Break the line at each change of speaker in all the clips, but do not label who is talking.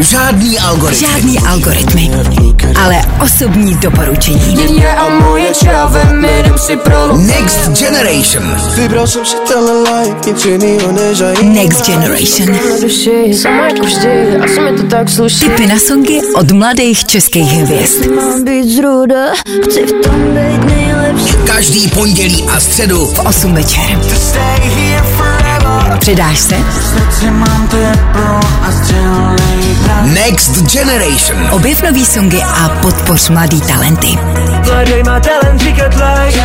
Žádný algoritmy.
Žádný algoritmy, ale osobní doporučení.
Next Generation.
Vybral jsem si tenhle life, nic jinýho než a
Next Generation. Tipy na songy od mladých českých hvězd.
Každý pondělí a středu
V 8 večer. Přidáš se?
Next Generation.
Objev nový songy a podpoř mladý talenty.
Mladej má talent říkat like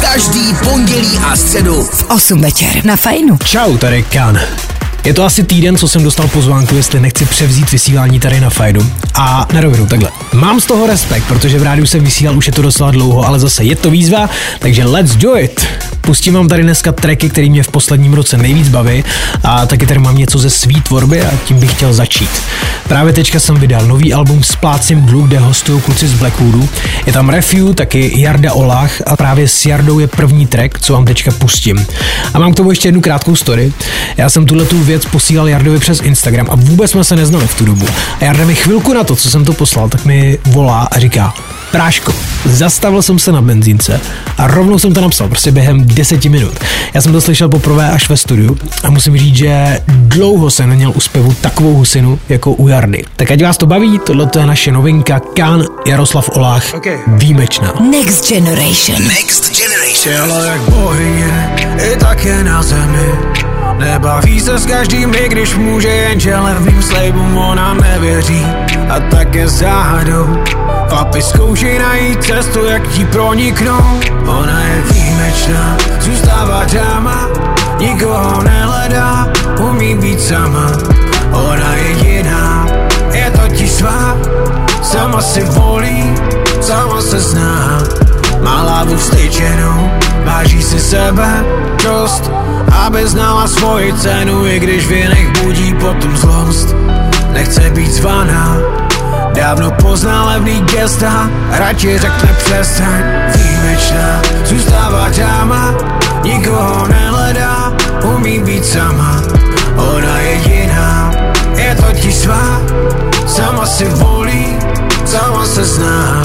Každý pondělí a středu
V 8 večer na Fajnu.
Čau, tady Kan. Je to asi týden, co jsem dostal pozvánku, jestli nechci převzít vysílání tady na Fajdu. A na rovinu takhle. Mám z toho respekt, protože v rádiu jsem vysílal už je to docela dlouho, ale zase je to výzva, takže let's do it. Pustím vám tady dneska tracky, který mě v posledním roce nejvíc baví a taky tady mám něco ze svý tvorby a tím bych chtěl začít. Právě teďka jsem vydal nový album s Plácím Blue, kde hostují kluci z Blackwoodu. Je tam Refu, taky Jarda Olach a právě s Jardou je první track, co vám teďka pustím. A mám k tomu ještě jednu krátkou story. Já jsem tuhle tu věc posílal Jardovi přes Instagram a vůbec jsme se neznali v tu dobu. A Jarda mi chvilku na to, co jsem to poslal, tak mi volá a říká, Práško, zastavil jsem se na benzínce a rovnou jsem to napsal, prostě během deseti minut. Já jsem to slyšel poprvé až ve studiu a musím říct, že dlouho jsem neměl u zpěvu takovou husinu jako u Jardy. Tak ať vás to baví, tohle je naše novinka Kan Jaroslav Olách,
Okay.
výjimečná.
Next Generation.
Next Generation.
Tělo jak bohyně, i tak je na zemi Nebaví se s každým, i když může jenže levným slejbům ona nevěří. A tak je záhadou. Chlapi zkoušej najít cestu, jak ti proniknout Ona je výjimečná, zůstává dáma. Nikoho nehledá, umí být sama. Ona je jiná, je totiž svá. Sama si volí, sama se zná má hlavu vstyčenou, váží si sebe dost, aby znala svoji cenu, i když v jiných budí potom zlost. Nechce být zvaná, dávno pozná levný gesta, radši řekne přestaň. Výjimečná, zůstává dáma, nikoho nehledá, umí být sama. Ona je jiná, je totiž svá, sama si volí, sama se zná.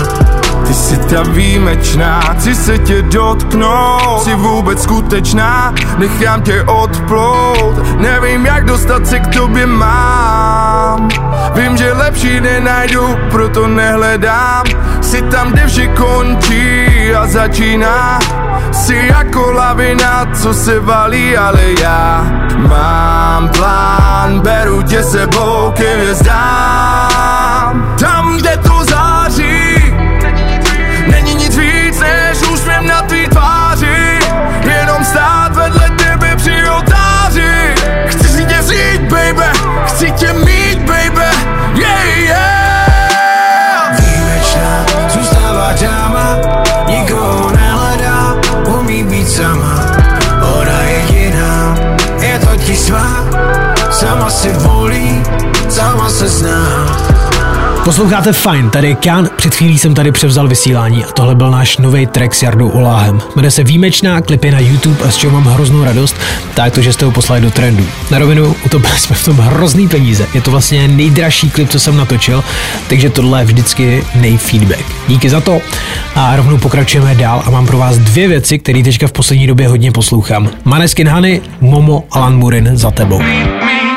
Ty jsi ta výjimečná, chci se tě dotknout. Jsi vůbec skutečná, nechám tě odplout. Nevím jak dostat se k tobě mám. Vím, že lepší nenajdu, proto nehledám. Jsi tam, kde vše končí a začíná. Jsi jako lavina, co se valí, ale já Mám plán, beru tě sebou k hvězdám. Tam, kde to září Jenom
Posloucháte fajn, tady je Kan, před chvílí jsem tady převzal vysílání a tohle byl náš nový track s Jardou Oláhem. Jmenuje se Výjimečná, klip je na YouTube a s čeho mám hroznou radost, tak to, že jste ho poslali do trendu. Na rovinu, utopili jsme v tom hrozný peníze. Je to vlastně nejdražší klip, co jsem natočil, takže tohle je vždycky nejfeedback. Díky za to a rovnou pokračujeme dál a mám pro vás dvě věci, které teďka v poslední době hodně poslouchám. Maneskin Hany, Momo, Alan Murin za tebou.
Honey,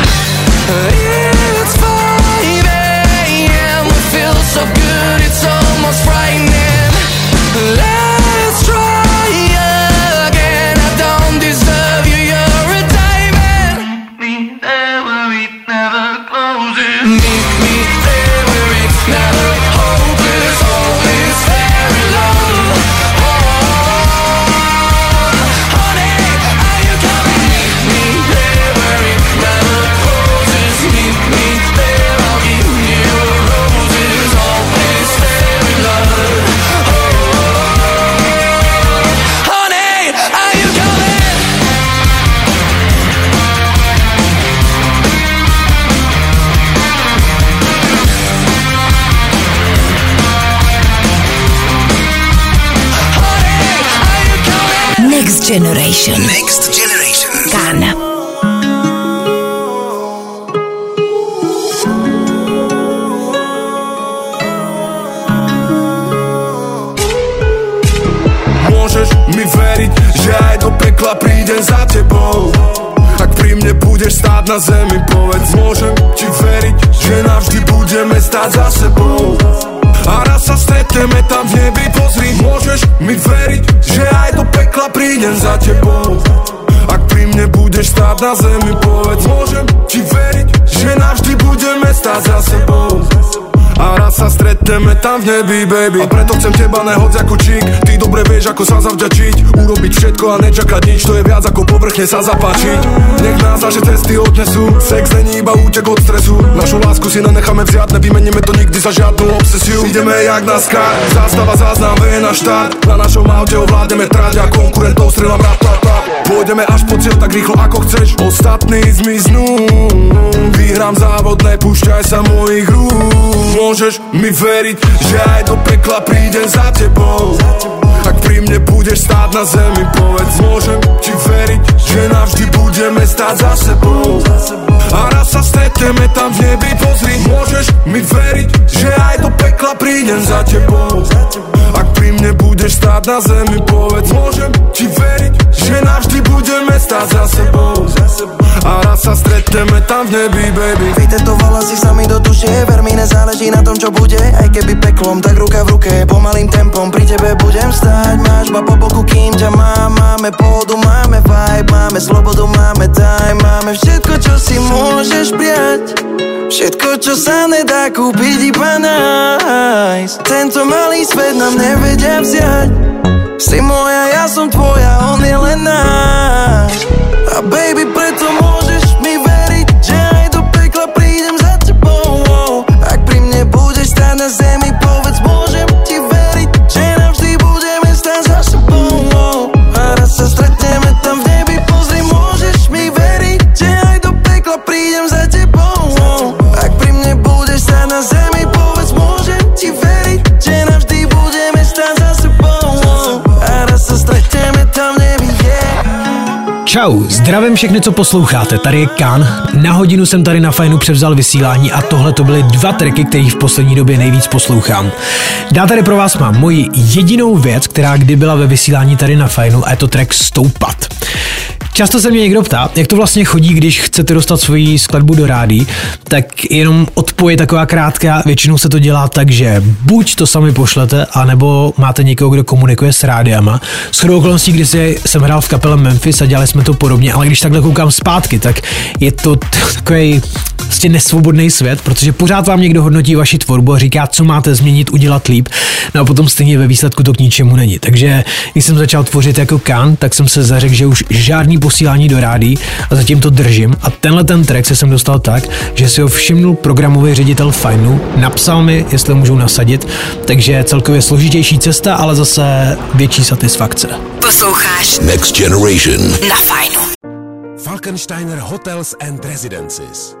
Next Generation.
Next Generation.
Kan.
Môžeš mi veriť, že aj do pekla prídem za tebou Ak pri mne budeš stáť na zemi, povedz Môžem ti veriť, že navždy budeme stáť za sebou A raz sa stretneme tam v nebi, pozri. Môžeš mi veriť, že aj do pekla prídem za tebou. Ak pri mne budeš stáť na zemi, povedz Môžem ti veriť, že navždy budeme stáť za sebou a raz sa stretneme tam v nebi, baby. A preto chcem teba nehoď ako čík Ty dobre vieš, ako sa zavďačiť. Urobiť všetko a nečakať nič To je viac ako povrchne sa zapáčiť Nech nás naše cesty odnesú. Sex není iba útek od stresu. Našu lásku si nenecháme vziať Nevymeníme to nikdy za žiadnu obsesiu. Ideme jak na skar Zástava záznam na štart Na našom aute ovládneme trať A konkurentov strelám ratata Pôjdeme až po cieľ tak rýchlo ako chceš. Ostatní zmiznú Vyhrám závod, nepúšťaj sa mojich rúk. Môžeš mi veriť, že aj do pekla prídem za tebou. Ak pri mne budeš stáť na zemi, povedz Môžem ti veriť, že navždy budeme stáť za sebou. A raz sa stretneme tam v nebi, pozri Môžeš mi veriť, že aj do pekla prídem za tebou. Ak pri mne budeš stáť na zemi, povedz Môžem ti veriť, že navždy budeme stáť za sebou. A raz sa stretneme tam v nebi, baby.
Vytetovala si sa mi do duše, ver mi nezáleží na tom, čo bude. Aj keby peklom, tak ruka v ruke, pomalým tempom Pri tebe budem stať, máš ma po boku, kým ťa mám Máme pohodu, máme vibe, máme slobodu, máme time. Máme všetko, čo si môžeš prijať. Všetko, čo sa nedá kúpiť iba nájsť. Tento malý svet nám nevedia vziať. Si moja, ja som tvoja, on je len náš. A baby,
Čau, zdravím všechny, co posloucháte, tady je Kan. Na hodinu jsem tady na Fajnu převzal vysílání a tohle to byly dva tracky, které v poslední době nejvíc poslouchám. Já tady pro vás mám moji jedinou věc, která kdy byla ve vysílání tady na Fajnu a je to track Stoupat. Často se mě někdo ptá, jak to vlastně chodí, když chcete dostat svoji skladbu do rádí, tak jenom odpoje taková krátká, většinou se to dělá tak, že buď to sami pošlete, anebo máte někoho, kdo komunikuje s rádiama. S chodou okolností, když jsem hrál v kapele Memphis a dělali jsme to podobně, ale když takhle koukám zpátky, tak je to takový prostě nesvobodný svět, protože pořád vám někdo hodnotí vaši tvorbu a říká, co máte změnit, udělat líp, no a potom stejně ve výsledku to k ničemu není. Takže když jsem začal tvořit jako Kan, tak jsem se zařekl, že už žádný posílání do rádí a zatím to držím. A tenhle ten track se jsem dostal tak, že si ho všimnul programový ředitel Fajnu, napsal mi, jestli ho můžou nasadit, takže celkově složitější cesta, ale zase větší satisfakce.
Posloucháš
Next Generation.
na Fajnu.
Falkensteiner Hotels and Residences.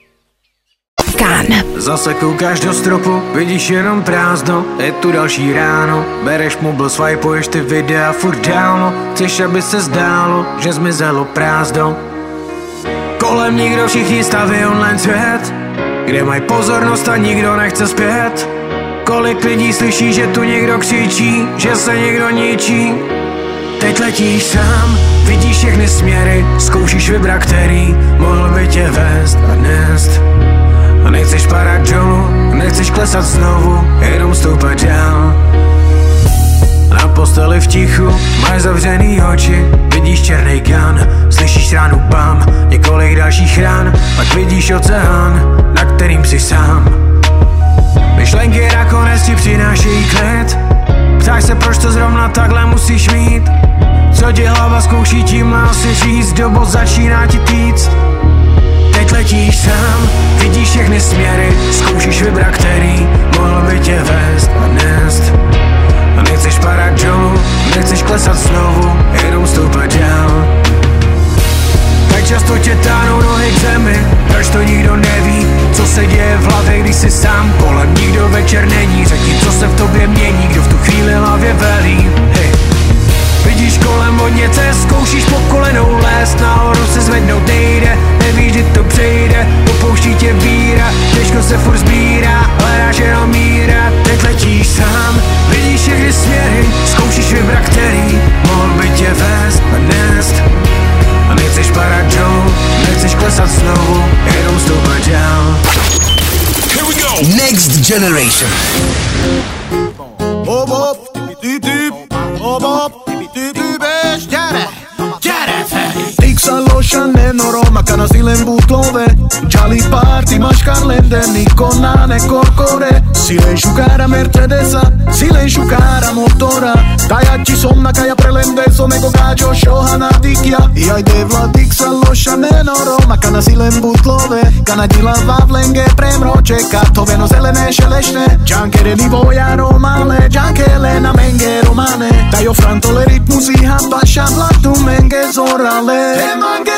Kan.
Zase koukáš do stropu, vidíš jenom prázdno Je tu další ráno, bereš mobil, swipeuješ ty videa furt dálno Chceš, aby se zdálo, že zmizelo prázdno. Kolem nikdo všichni staví online svět Kde mají pozornost a nikdo nechce zpět. Kolik lidí slyší, že tu někdo křičí Že se někdo ničí. Teď letíš sám, vidíš všechny směry Zkoušíš vybrat, který mohl by tě vést a nést nechceš padat dolů, nechceš klesat znovu, jenom stoupat dál Na posteli v tichu, máš zavřený oči Vidíš černý kan, slyšíš ránu bam Několik dalších rán, pak vidíš oceán Na kterým jsi sám. Myšlenky nakonec ti přinášejí klid. Ptáš se, proč to zrovna takhle musíš mít? Co ti hlava zkouší, tím má si říct Dobo začíná ti týct Teď letíš sám, vidíš všechny směry Zkoušíš vybrat, který mohl by tě vést a nést. A nechceš padat dolů, nechceš klesat znovu Jenom stoupat dál. Tak často tě táhnou nohy k zemi Proč to nikdo neví, co se děje v hlavě, když jsi sám. Kolem nikdo večer není, řekni, co se v tobě mění Kdo v tu chvíli hlavě velí, hej Vidíš kolem hodně cest, zkoušíš pod kolenou lézt Nahoru se zvednout nejde, nevíš, kdy to přejde Popouští tě víra, těžko se furt sbírá Hledáš jenom míra, teď letíš sám Vidíš všechny směry, zkoušíš vybrat, který Mohl by tě vést a nést A nechceš padat dolů, nechceš klesat znovu Jenom stoupat dál
Here we go. Next Generation.
Hop hop, tüp tüp, hop hop, beijo
Dixalosa nenoro, kana silen butlove Jolly party, mascarlende, Nikonane korkore. Silenšu cara Mercedesa, silenšu cara motora. Tajatči somna kaja prelende, someko gađo šohana dikja I ajde vla Dixalosa nenoro, kana silen butlove Kana dila vavlenge premroče, katoveno zelene šelešne Džankere nivoja romale, džankele na menge romane. Dajo frantole ritmu zihan, bašan latu menge zorale. Te mange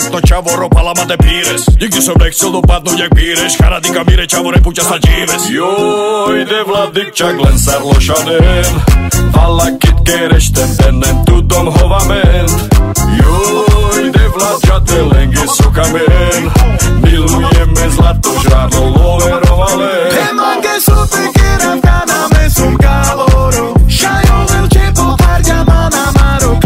to čavoro, palama de píres. Nikdy som nechcel dopadnúť jak píreš, charadika mire čavore, puťa sa díves. Jo, ide Vladik čak len sarlošanen, vala kitke rešten tennen tudom hovamen. Jo, ide Vlad žate lengi sokamen, milujeme zlato žrádlo loverovale.
Te mange sute kera kana me sum caloro Shayo velce popardia mana maro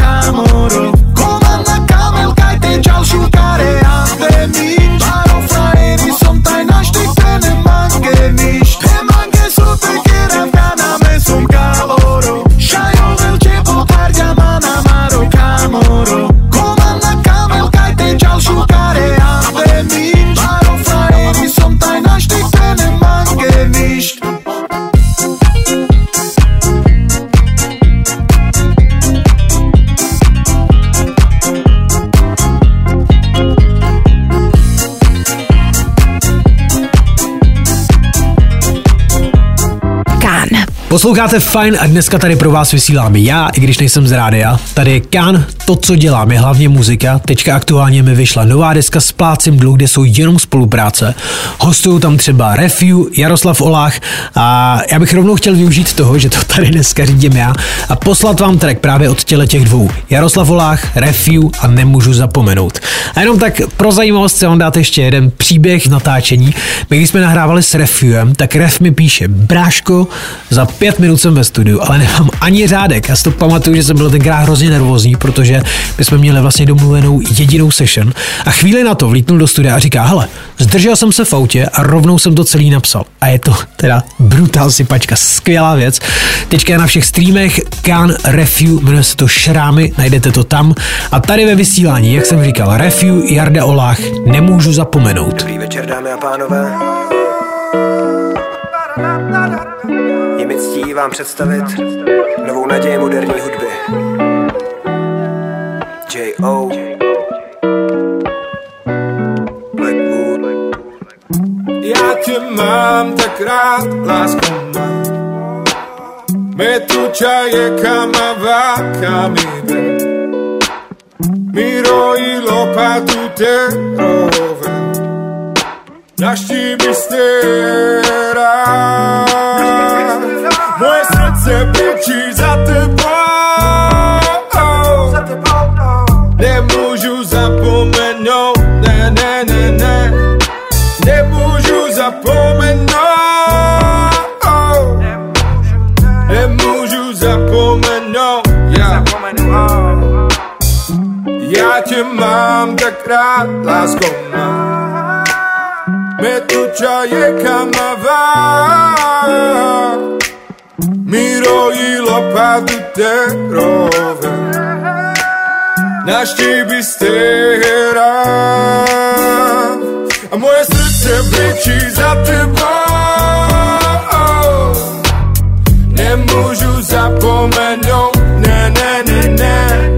me.
Posloucháte Fine a dneska tady pro vás vysílám já, i když nejsem z rádia. Tady je Kan, to, co dělám, je hlavně muzika. Teďka aktuálně mi vyšla nová deska s plácem dluh, kde jsou jenom spolupráce. Hostují tam třeba Refu, Jaroslav Olách a já bych rovnou chtěl využít toho, že to tady dneska řídím já a poslat vám track právě od těle těch dvou. Jaroslav Olách, Refu a nemůžu zapomenout. A jenom tak pro zajímavost se vám dát ještě jeden příběh natáčení. My když jsme nahrávali s Refuem, tak Ref mi píše, bráško, za pět minut jsem ve studiu, ale nemám ani řádek. Já si to pamatuju, že jsem byl tenkrát hrozně nervózní, protože
protože my jsme měli vlastně domluvenou jedinou session a chvíli na to vlítnul do studia a říká, hele, zdržel jsem se v autě a rovnou jsem to celý napsal. A je to teda brutál sypačka, skvělá věc. Teďka je na všech streamech Can Refu, jmenuje se to Šrámy, najdete to tam. A tady ve vysílání, jak jsem říkal, Refu, Jarda Olách, nemůžu zapomenout.
Dobrý večer, dámy a pánové. Je mi ctí vám představit novou naději moderní hudby. J.O. Blackwood.
Já tě mám tak rád, lásko má. Me tu čaje kamava kamibe. Mi rojí lopatu terove. Naštíbi stěra. Moje srdce brečí za tebou. Mám tak rád, lásko má. Me tu čaje kamava. Mi rojí lopatu terove. Naštíbi stěra. A moje srdce brečí za tebou. Nemůžu zapomenout, ne, ne, ne, ne.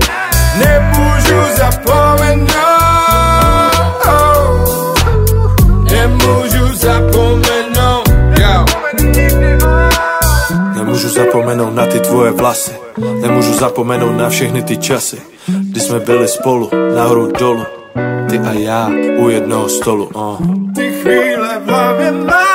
Nemůžu zapomenout. Nemůžu
Nemůžu zapomenout na ty tvoje vlasy. Nemůžu zapomenout na všechny ty časy. Kdy jsme byli spolu, nahoru dolu Ty a já u jednoho stolu uh.
Ty chvíle v hlavě mám,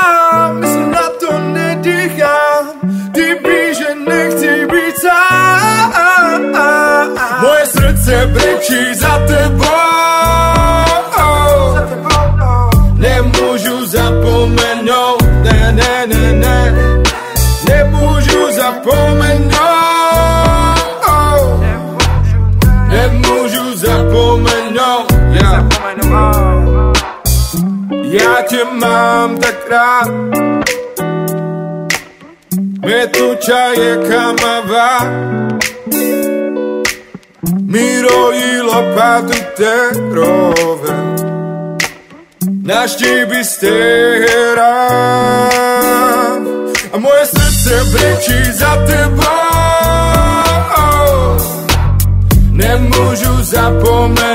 Me tu čaje kamava. Mi rojí lopatu terove Naštíbi stěra A moje srdce brečí za tebou. Nemůžu zapomenout,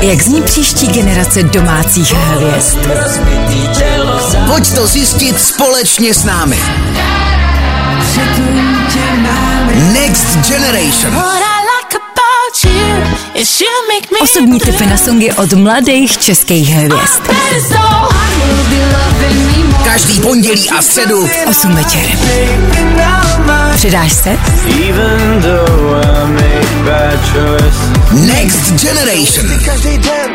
Jak zní příští generace domácích hvězd?
Pojď to zjistit společně s námi. Next Generation.
Osobní tipy na songy od mladých českých hvězd.
Každý pondělí a středu
v 8 večer. Přidáš se?
Next Generation.
Každý den,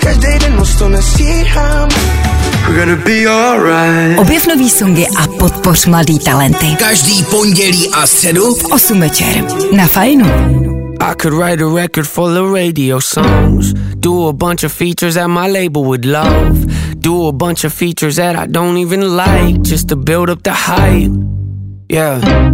každý den moc to nestíhám.
We're gonna be alright.
Objev nový songy a podpoř mladý talenty.
Každý pondělí a středu
v 8 večer. Na fajnu.
I could write a record full of radio songs. Do a bunch of features that my label would love. Do a bunch of features that I don't even like just to build up the hype. Yeah.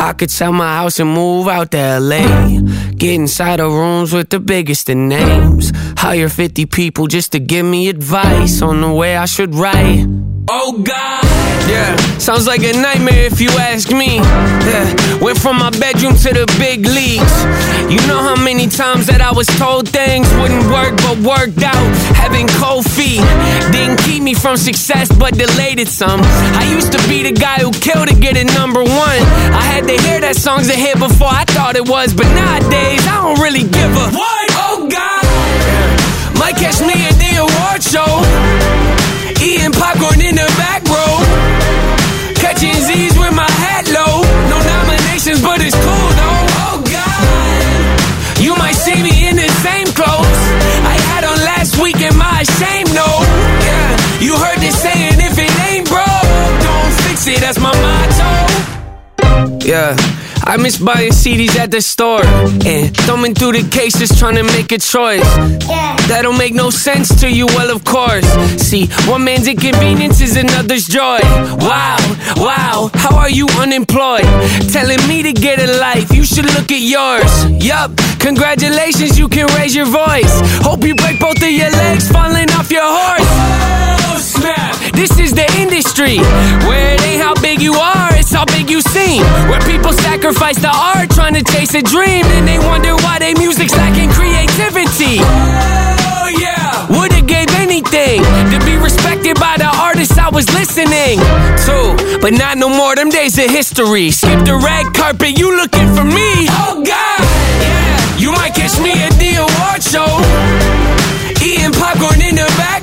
I could sell my house and move out to LA. Get inside of rooms with the biggest of names. Hire 50 people just to give me advice on the way I should write. Oh God, yeah, sounds like a nightmare if you ask me. Yeah. Went from my bedroom to the big leagues. You know how many times that I was told things wouldn't work but worked out. Having cold feet didn't keep me from success but delayed it some. I used to be the guy who killed to get it number one. I had to hear that song's a hit before I thought it was, but nowadays I don't really give a what. Yeah. I miss buying CDs at the store and thumbing through the cases trying to make a choice. That don't make no sense to you, well, of course. See, one man's inconvenience is another's joy. Wow, wow, how are you unemployed? Telling me to get a life, you should look at yours. Yup, congratulations, you can raise your voice. Hope you break both of your legs falling off your horse. Oh, snap, this is the industry where it ain't how big you are, how big you seem. Where people sacrifice the art trying to chase a dream, and they wonder why they music's lacking creativity. Oh yeah, would've gave anything to be respected by the artists I was listening to, but not no more. Them days of history. Skip the red carpet, you looking for me? Oh God, yeah, you might catch me at the award show, eating popcorn in the back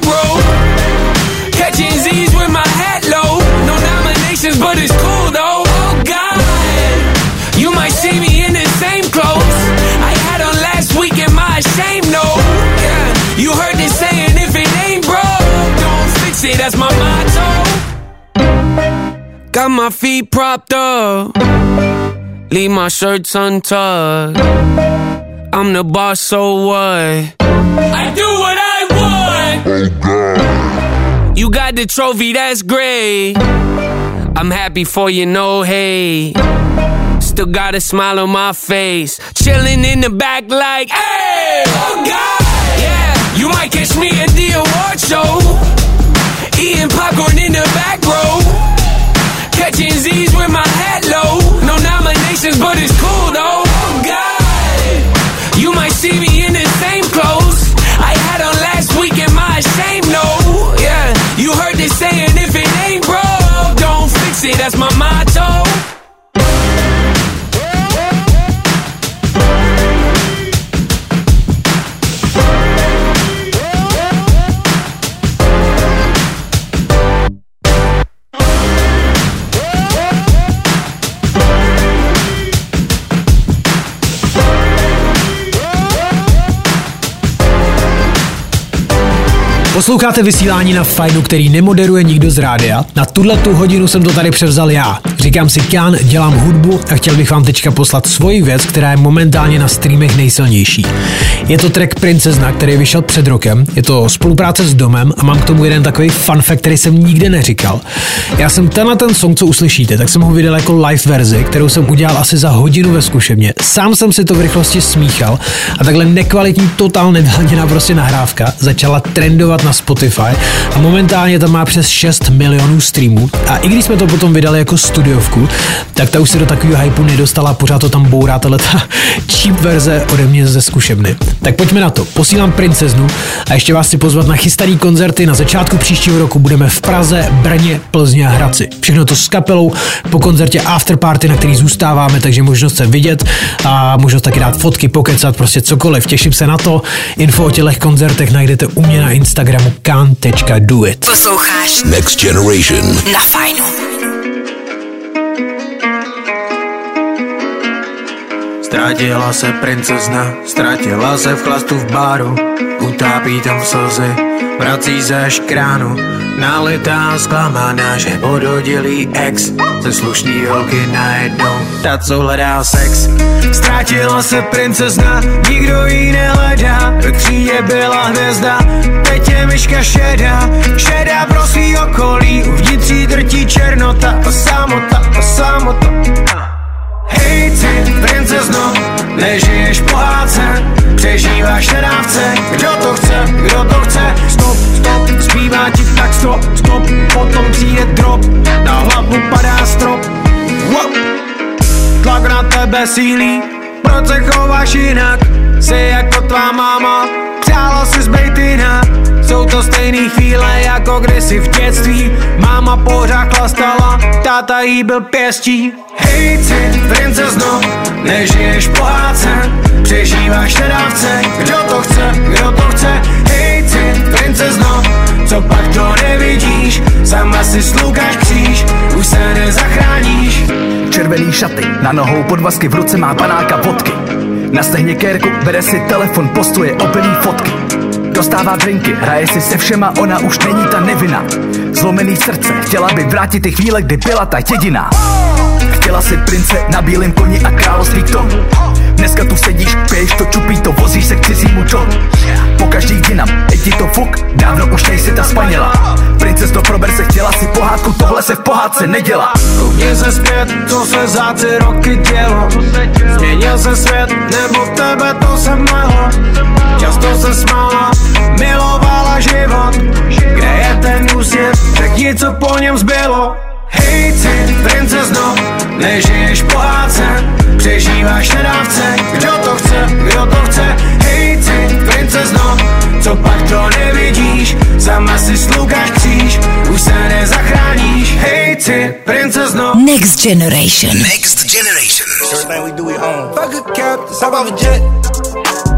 That's my motto. Got my feet propped up, leave my shirts untucked. I'm the boss, so what? I do what I want. You got the trophy, that's great. I'm happy for you, no hate. Still got a smile on my face. Chilling in the back, like, hey, oh God, yeah. You might catch me at the award show. Eating popcorn in the back row. Catching Z's with my hat low. No nominations, but it's cool though. Oh God, you might see me in the same clothes I had on last week. Am I ashamed? No, yeah. You heard this saying, if it ain't broke, don't fix it. That's my motto.
Posloucháte vysílání na Fajnu, který nemoderuje nikdo z rádia. Na tuhle tu hodinu jsem to tady převzal já. Říkám si Kán, dělám hudbu a chtěl bych vám teďka poslat svoji věc, která je momentálně na streamech nejsilnější. Je to track Princezna, který vyšel před rokem. Je to spolupráce s Domem a mám k tomu jeden takový fun fact, který jsem nikde neříkal. Já jsem tenhle ten song, co uslyšíte, tak jsem ho vydal jako live verzi, kterou jsem udělal asi za hodinu ve zkušebně. Sám jsem si to v rychlosti smíchal a takhle nekvalitní, totál nedalněná prostě nahrávka začala trendovat na Spotify a momentálně tam má přes 6 milionů streamů. A i když jsme to potom vydali jako studiovku, tak ta už se do takového hypu nedostala, pořád to tam bourá tato cheap verze ode mě ze zkušebny. Tak pojďme na to. Posílám princeznu a ještě vás chci pozvat na chystaný koncerty. Na začátku příštího roku budeme v Praze, Brně, Plzni a Hradci. Všechno to s kapelou po koncertě After Party, na který zůstáváme, takže možnost se vidět a možnost taky dát fotky, pokecat, prostě cokoliv. Těším se na to. Info o těchto koncertech najdete u mě na Instagramu kan.doit.
Posloucháš
Next Generation.
na Fajnu.
Ztratila se princezna, ztratila se v chlastu v baru. Utápí tam slzy, vrací se až k ránu. Nalitá zklamaná, že pododilý ex. Ze slušný holky najednou, ta co hledá sex. Ztratila se princezna, nikdo ji nehledá. Ve třídě byla hvězda, teď je myška šedá. Šedá pro svý okolí, uvnitř drtí černota A samota, a samota Hej ty, princezno, nežiješ pohádce Přežíváš nedávce, kdo to chce, kdo to chce? Stop, stop, zpívá ti tak stop, stop Potom přijde drop, na hlavu padá strop. Wow. Tlak na tebe sílí, proč se chováš jinak? Jsi jako tvá máma, přála si zbejt jsou to stejný chvíle jako kdysi v dětství. Máma pořád chlastala, táta jí byl pěstí Ty, princezno, nežiješ pohádce Přežíváš nedávce, kdo to chce, kdo to chce? Ty, princezno, co pak to nevidíš? Sama si slukáš kříž, už se nezachráníš.
Červený šaty, na nohou podvazky, v ruce má panáka vodky. Na stehně kérku bere si telefon, postuje opilý fotky. Dostává drinky, hraje si se všema, ona už není ta nevina. Zlomený srdce, chtěla by vrátit ty chvíle, kdy byla ta jediná Chtěla si prince na bílém koni a království tomu Dneska tu sedíš, piješ to čupí to, vozíš se k cizímu čo. Po každý jinam, je ti to fuk, dávno už nejsi ta spaněla. Princes to prober se chtěla si pohádku, tohle se v pohádce nedělá.
Koukni se zpět, co se za ty roky dělo. Změnil se svět, nebo tebe to se mlelo
Next Generation.
Next Generation.
Everything we do, we own. Fuck a cap, let's hop off a jet.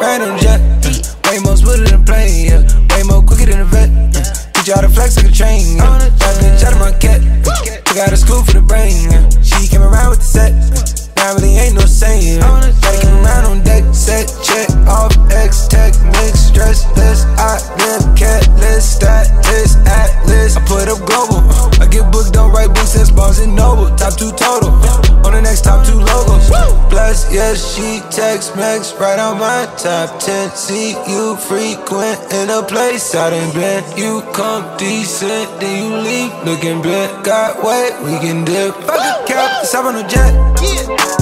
Ran on the jet, way more smoother than a plane, yeah. Way more quicker than a vet. Uh, teach you how to flex like a train, top 10. See you frequent in a place I done been. You come decent, then you leave looking bent. Got weight, we can dip. Fuck a cap, hop on a jet. Hop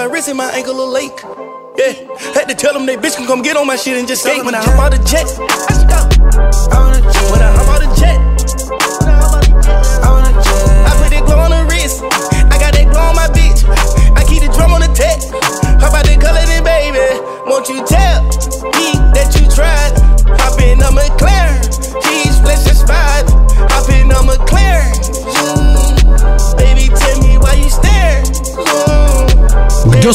my wrist and my ankle a lake. Yeah, had to tell them they bitch can come get on my shit and just skate when I hop out the jet. Let's go.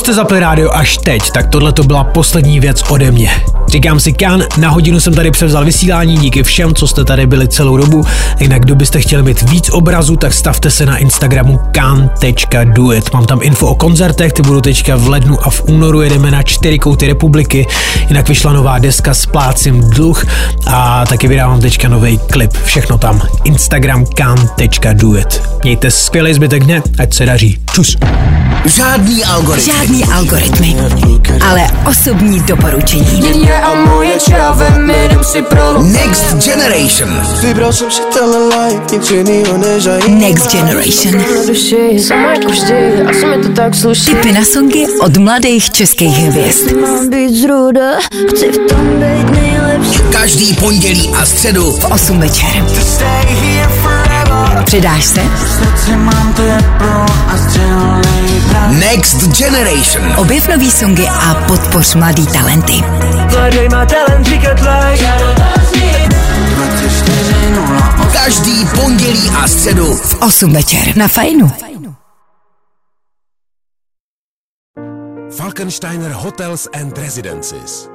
Jste zapli rádio až teď, tak tohle to byla poslední věc ode mě. Říkám si Kan, na hodinu jsem tady převzal vysílání, díky všem, co jste tady byli celou dobu. Jinak, kdo byste chtěli mít víc obrazů, tak stavte se na Instagramu kan.duet. Mám tam info o koncertech, ty budou teďka v lednu a v únoru jedeme na čtyři kouty republiky. Jinak vyšla nová deska s plácím dluh a taky vydávám teďka nový klip. Všechno tam. Instagram kan.duet. Mějte skvělý zbytek dne, ať se daří. Čus.
Žádný algoritmy.
Žádný algoritmy, ale osobní doporučení.
Next Generation.
Next Generation.
Jako
Tipy na songy od mladých českých hvězd.
Mám být zruda, chci v tom být nejlepší
Každý pondělí a středu
V 8 večer. Přidáš se?
Next Generation.
Objev nový songy a podpoř mladý talenty.
Každý pondělí a středu
V 8 večer na Fajnu.
Falkensteiner Hotels and Residences.